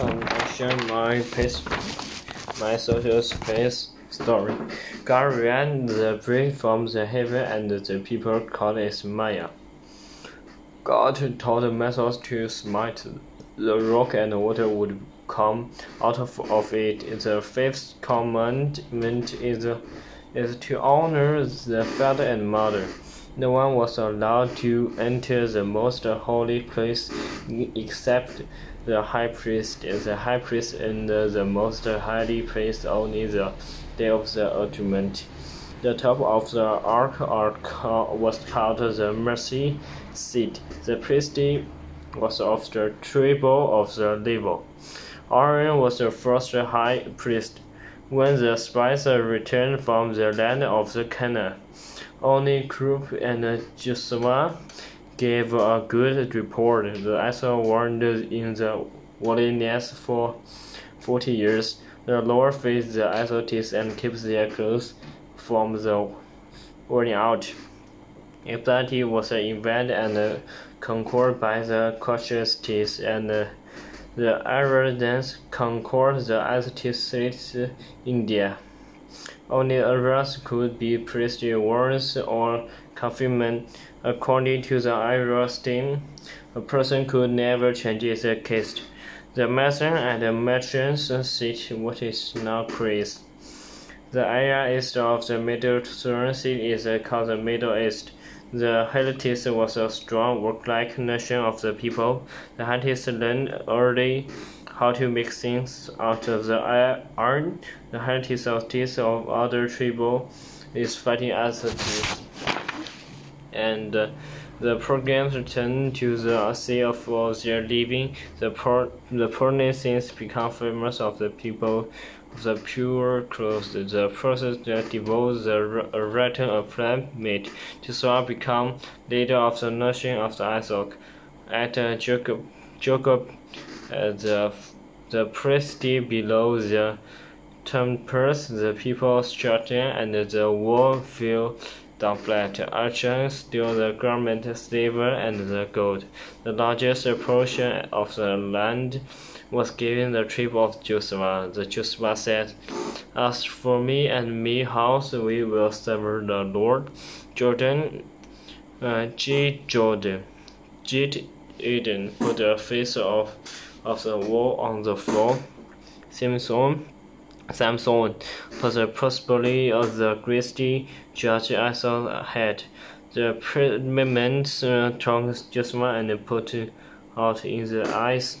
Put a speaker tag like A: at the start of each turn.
A: um, I share my pace, my social space story. God ran the bread from the heaven, and the people called it Maya. God told Moses to smite the rock, and water would come out of, of it. The fifth commandment is, is to honor the father and mother. No one was allowed to enter the most holy place except the high priest. The high priest entered the most holy place only the day of the atonement. The top of the ark, ark was called the mercy seat. The priest was of the tribe of the Levi. Aaron was the first high priest. When the spies returned from the land of the Canaan, only Caleb and Joshua gave a good report. The Israel wandered in the wilderness for forty years. The Lord faced the Israelites and kept their clothes from the wearing out. Epilati was invaded and conquered by the Cushites and the Iranians conquered the Aztec India. Only Arabs could be priestly warrants or confinement. According to the Iranian, a person could never change his caste. The mason and the merchants sit what is now Greece. The area east of the Middle Sea is called the Middle East. The Hittites was a strong work-like nation of the people. The Hittites learned early how to make things out of the iron. The Hittites of this of other tribal is fighting as a and uh, the programs return to the sea for their living. The poor, the poor nations become famous of the people the pure clothes. The process that devotes the written of plant meat to swap become leader of the nation of the Isaac. At uh, Jacob, Jacob uh, the the priest below the temples, the people strutting and the wall fell down flat. Archons steal the garment, silver, and the gold. The largest portion of the land was given the tribe of Joshua. The Joshua said, As for me and me house, we will serve the Lord. Jordan, uh. Jordan, G. Eden put the face of, of the wall on the floor. Samson, Samson put the possibility of the Christy judge as a head. The men uh, took Joshua and put out in the eyes